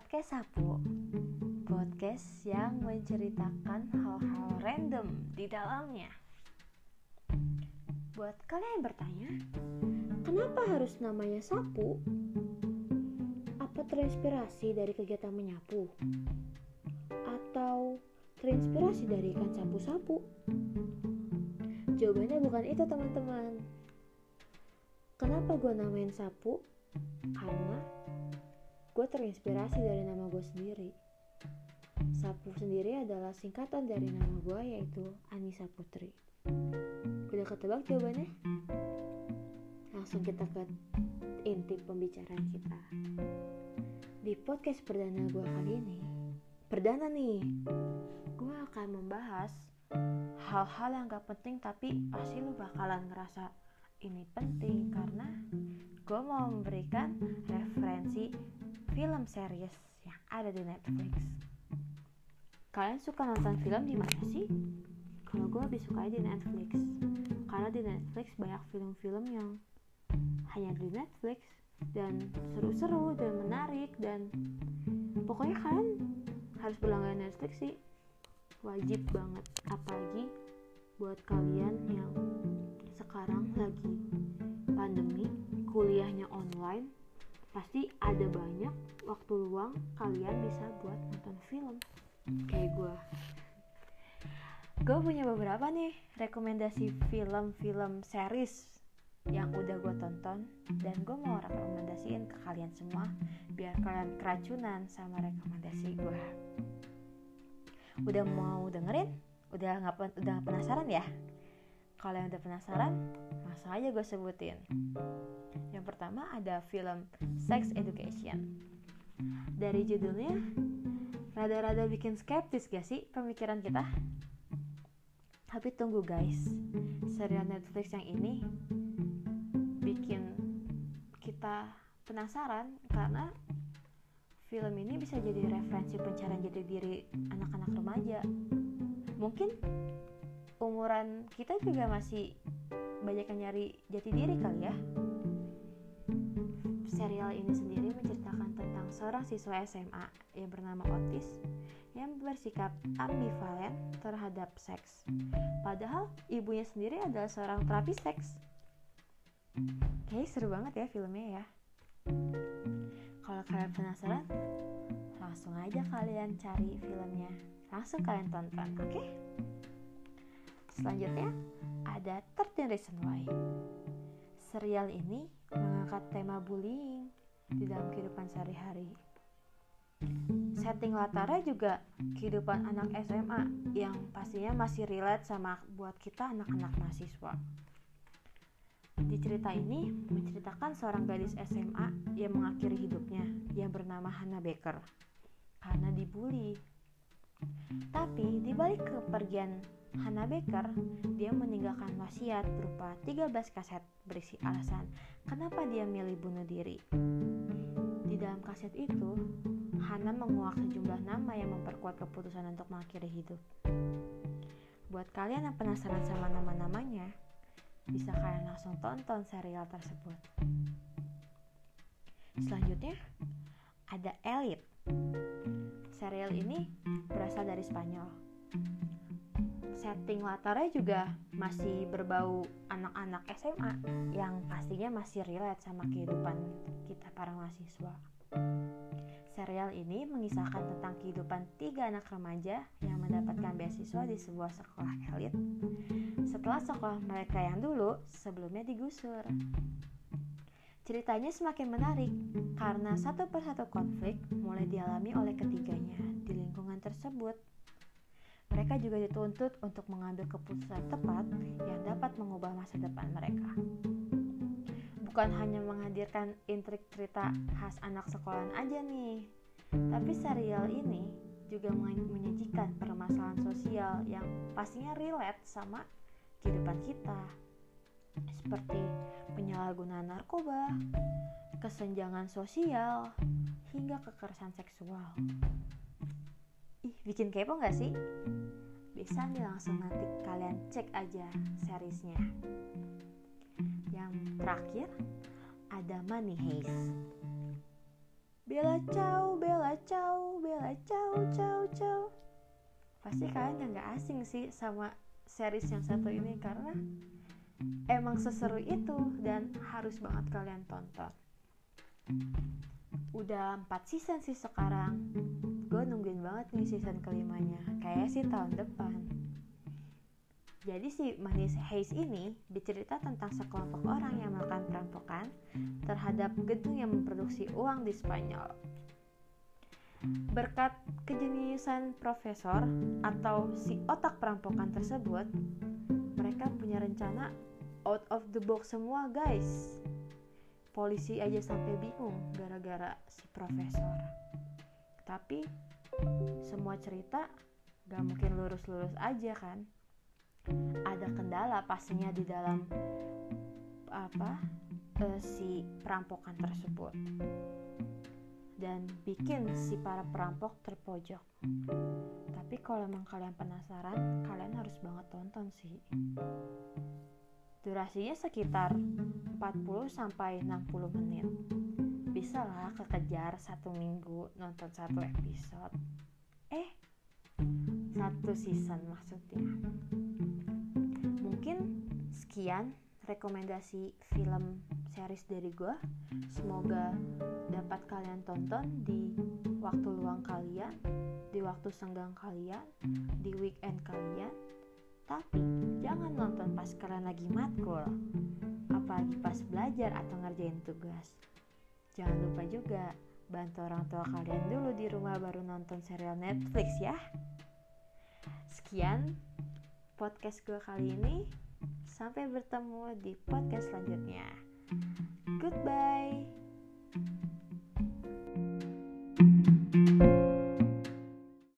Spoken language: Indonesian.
Podcast Sapu Podcast yang menceritakan hal-hal random di dalamnya Buat kalian yang bertanya Kenapa harus namanya sapu? Apa terinspirasi dari kegiatan menyapu? Atau terinspirasi dari ikan sapu-sapu? Jawabannya bukan itu teman-teman Kenapa gue namain sapu? Karena gue terinspirasi dari nama gue sendiri. Sapu sendiri adalah singkatan dari nama gue yaitu Anissa Putri. Udah ketebak jawabannya? Langsung kita ke inti pembicaraan kita. Di podcast perdana gue kali ini, perdana nih, gue akan membahas hal-hal yang gak penting tapi pasti lu bakalan ngerasa ini penting karena gue mau memberikan referensi film series yang ada di Netflix. Kalian suka nonton film di mana sih? Kalau gue lebih suka di Netflix, karena di Netflix banyak film-film yang hanya di Netflix dan seru-seru dan menarik dan pokoknya kalian harus berlangganan Netflix sih wajib banget apalagi buat kalian yang sekarang lagi pandemi kuliahnya online pasti ada banyak waktu luang kalian bisa buat nonton film. Kayak gue gue punya beberapa nih rekomendasi film-film series yang udah gue tonton dan gue mau rekomendasiin ke kalian semua biar kalian keracunan sama rekomendasi gue udah mau dengerin? Udah nggak udah penasaran ya kalau yang udah penasaran langsung aja gue sebutin yang pertama ada film Sex Education. Dari judulnya, rada-rada bikin skeptis gak sih pemikiran kita? Tapi tunggu guys, serial Netflix yang ini bikin kita penasaran karena film ini bisa jadi referensi pencarian jati diri anak-anak remaja. Mungkin umuran kita juga masih banyak yang nyari jati diri kali ya serial ini sendiri menceritakan tentang seorang siswa SMA yang bernama Otis yang bersikap ambivalen terhadap seks. Padahal ibunya sendiri adalah seorang terapi seks. Kayaknya seru banget ya filmnya ya. Kalau kalian penasaran, langsung aja kalian cari filmnya. Langsung kalian tonton, oke? Okay? Selanjutnya ada 13 Reasons Why. Serial ini mengangkat tema bullying di dalam kehidupan sehari-hari. Setting latarnya juga kehidupan anak SMA yang pastinya masih relate sama buat kita anak-anak mahasiswa. Di cerita ini menceritakan seorang gadis SMA yang mengakhiri hidupnya yang bernama Hannah Baker karena dibully. Tapi di balik kepergian Hannah Baker, dia meninggalkan wasiat berupa 13 kaset berisi alasan kenapa dia milih bunuh diri. Di dalam kaset itu, Hannah menguak sejumlah nama yang memperkuat keputusan untuk mengakhiri hidup. Buat kalian yang penasaran sama nama-namanya, bisa kalian langsung tonton serial tersebut. Selanjutnya, ada Elite. Serial ini berasal dari Spanyol setting latarnya juga masih berbau anak-anak SMA yang pastinya masih relate sama kehidupan kita para mahasiswa. Serial ini mengisahkan tentang kehidupan tiga anak remaja yang mendapatkan beasiswa di sebuah sekolah elit setelah sekolah mereka yang dulu sebelumnya digusur. Ceritanya semakin menarik karena satu persatu konflik mulai dialami oleh ketiganya di lingkungan tersebut mereka juga dituntut untuk mengambil keputusan tepat yang dapat mengubah masa depan mereka. Bukan hanya menghadirkan intrik cerita khas anak sekolahan aja nih, tapi serial ini juga menyajikan permasalahan sosial yang pastinya relate sama kehidupan kita. Seperti penyalahgunaan narkoba, kesenjangan sosial, hingga kekerasan seksual. Ih, bikin kepo gak sih? Bisa nih langsung nanti kalian cek aja seriesnya. Yang terakhir ada Money Heist. Bella ciao, Bella ciao, Bella ciao, ciao, ciao. Pasti kalian nggak asing sih sama series yang satu ini karena emang seseru itu dan harus banget kalian tonton. Udah 4 season sih sekarang. Banget nih season kelimanya. Kayak sih tahun depan. Jadi si Manis Hayes ini bercerita tentang sekelompok orang yang melakukan perampokan terhadap gedung yang memproduksi uang di Spanyol. Berkat kejeniusan profesor atau si otak perampokan tersebut, mereka punya rencana out of the box semua guys. Polisi aja sampai bingung gara-gara si profesor. Tapi semua cerita gak mungkin lurus-lurus aja kan ada kendala pastinya di dalam apa uh, si perampokan tersebut dan bikin si para perampok terpojok. Tapi kalau emang kalian penasaran, kalian harus banget tonton sih. Durasinya sekitar 40 sampai 60 menit. Bisa lah kekejar satu minggu nonton satu episode. Eh, satu season maksudnya. Mungkin sekian rekomendasi film series dari gue semoga dapat kalian tonton di waktu luang kalian di waktu senggang kalian di weekend kalian. Tapi jangan nonton pas kalian lagi matkul. Apalagi pas belajar atau ngerjain tugas jangan lupa juga bantu orang tua kalian dulu di rumah baru nonton serial Netflix ya sekian podcast gue kali ini. Sampai bertemu di podcast selanjutnya. Goodbye.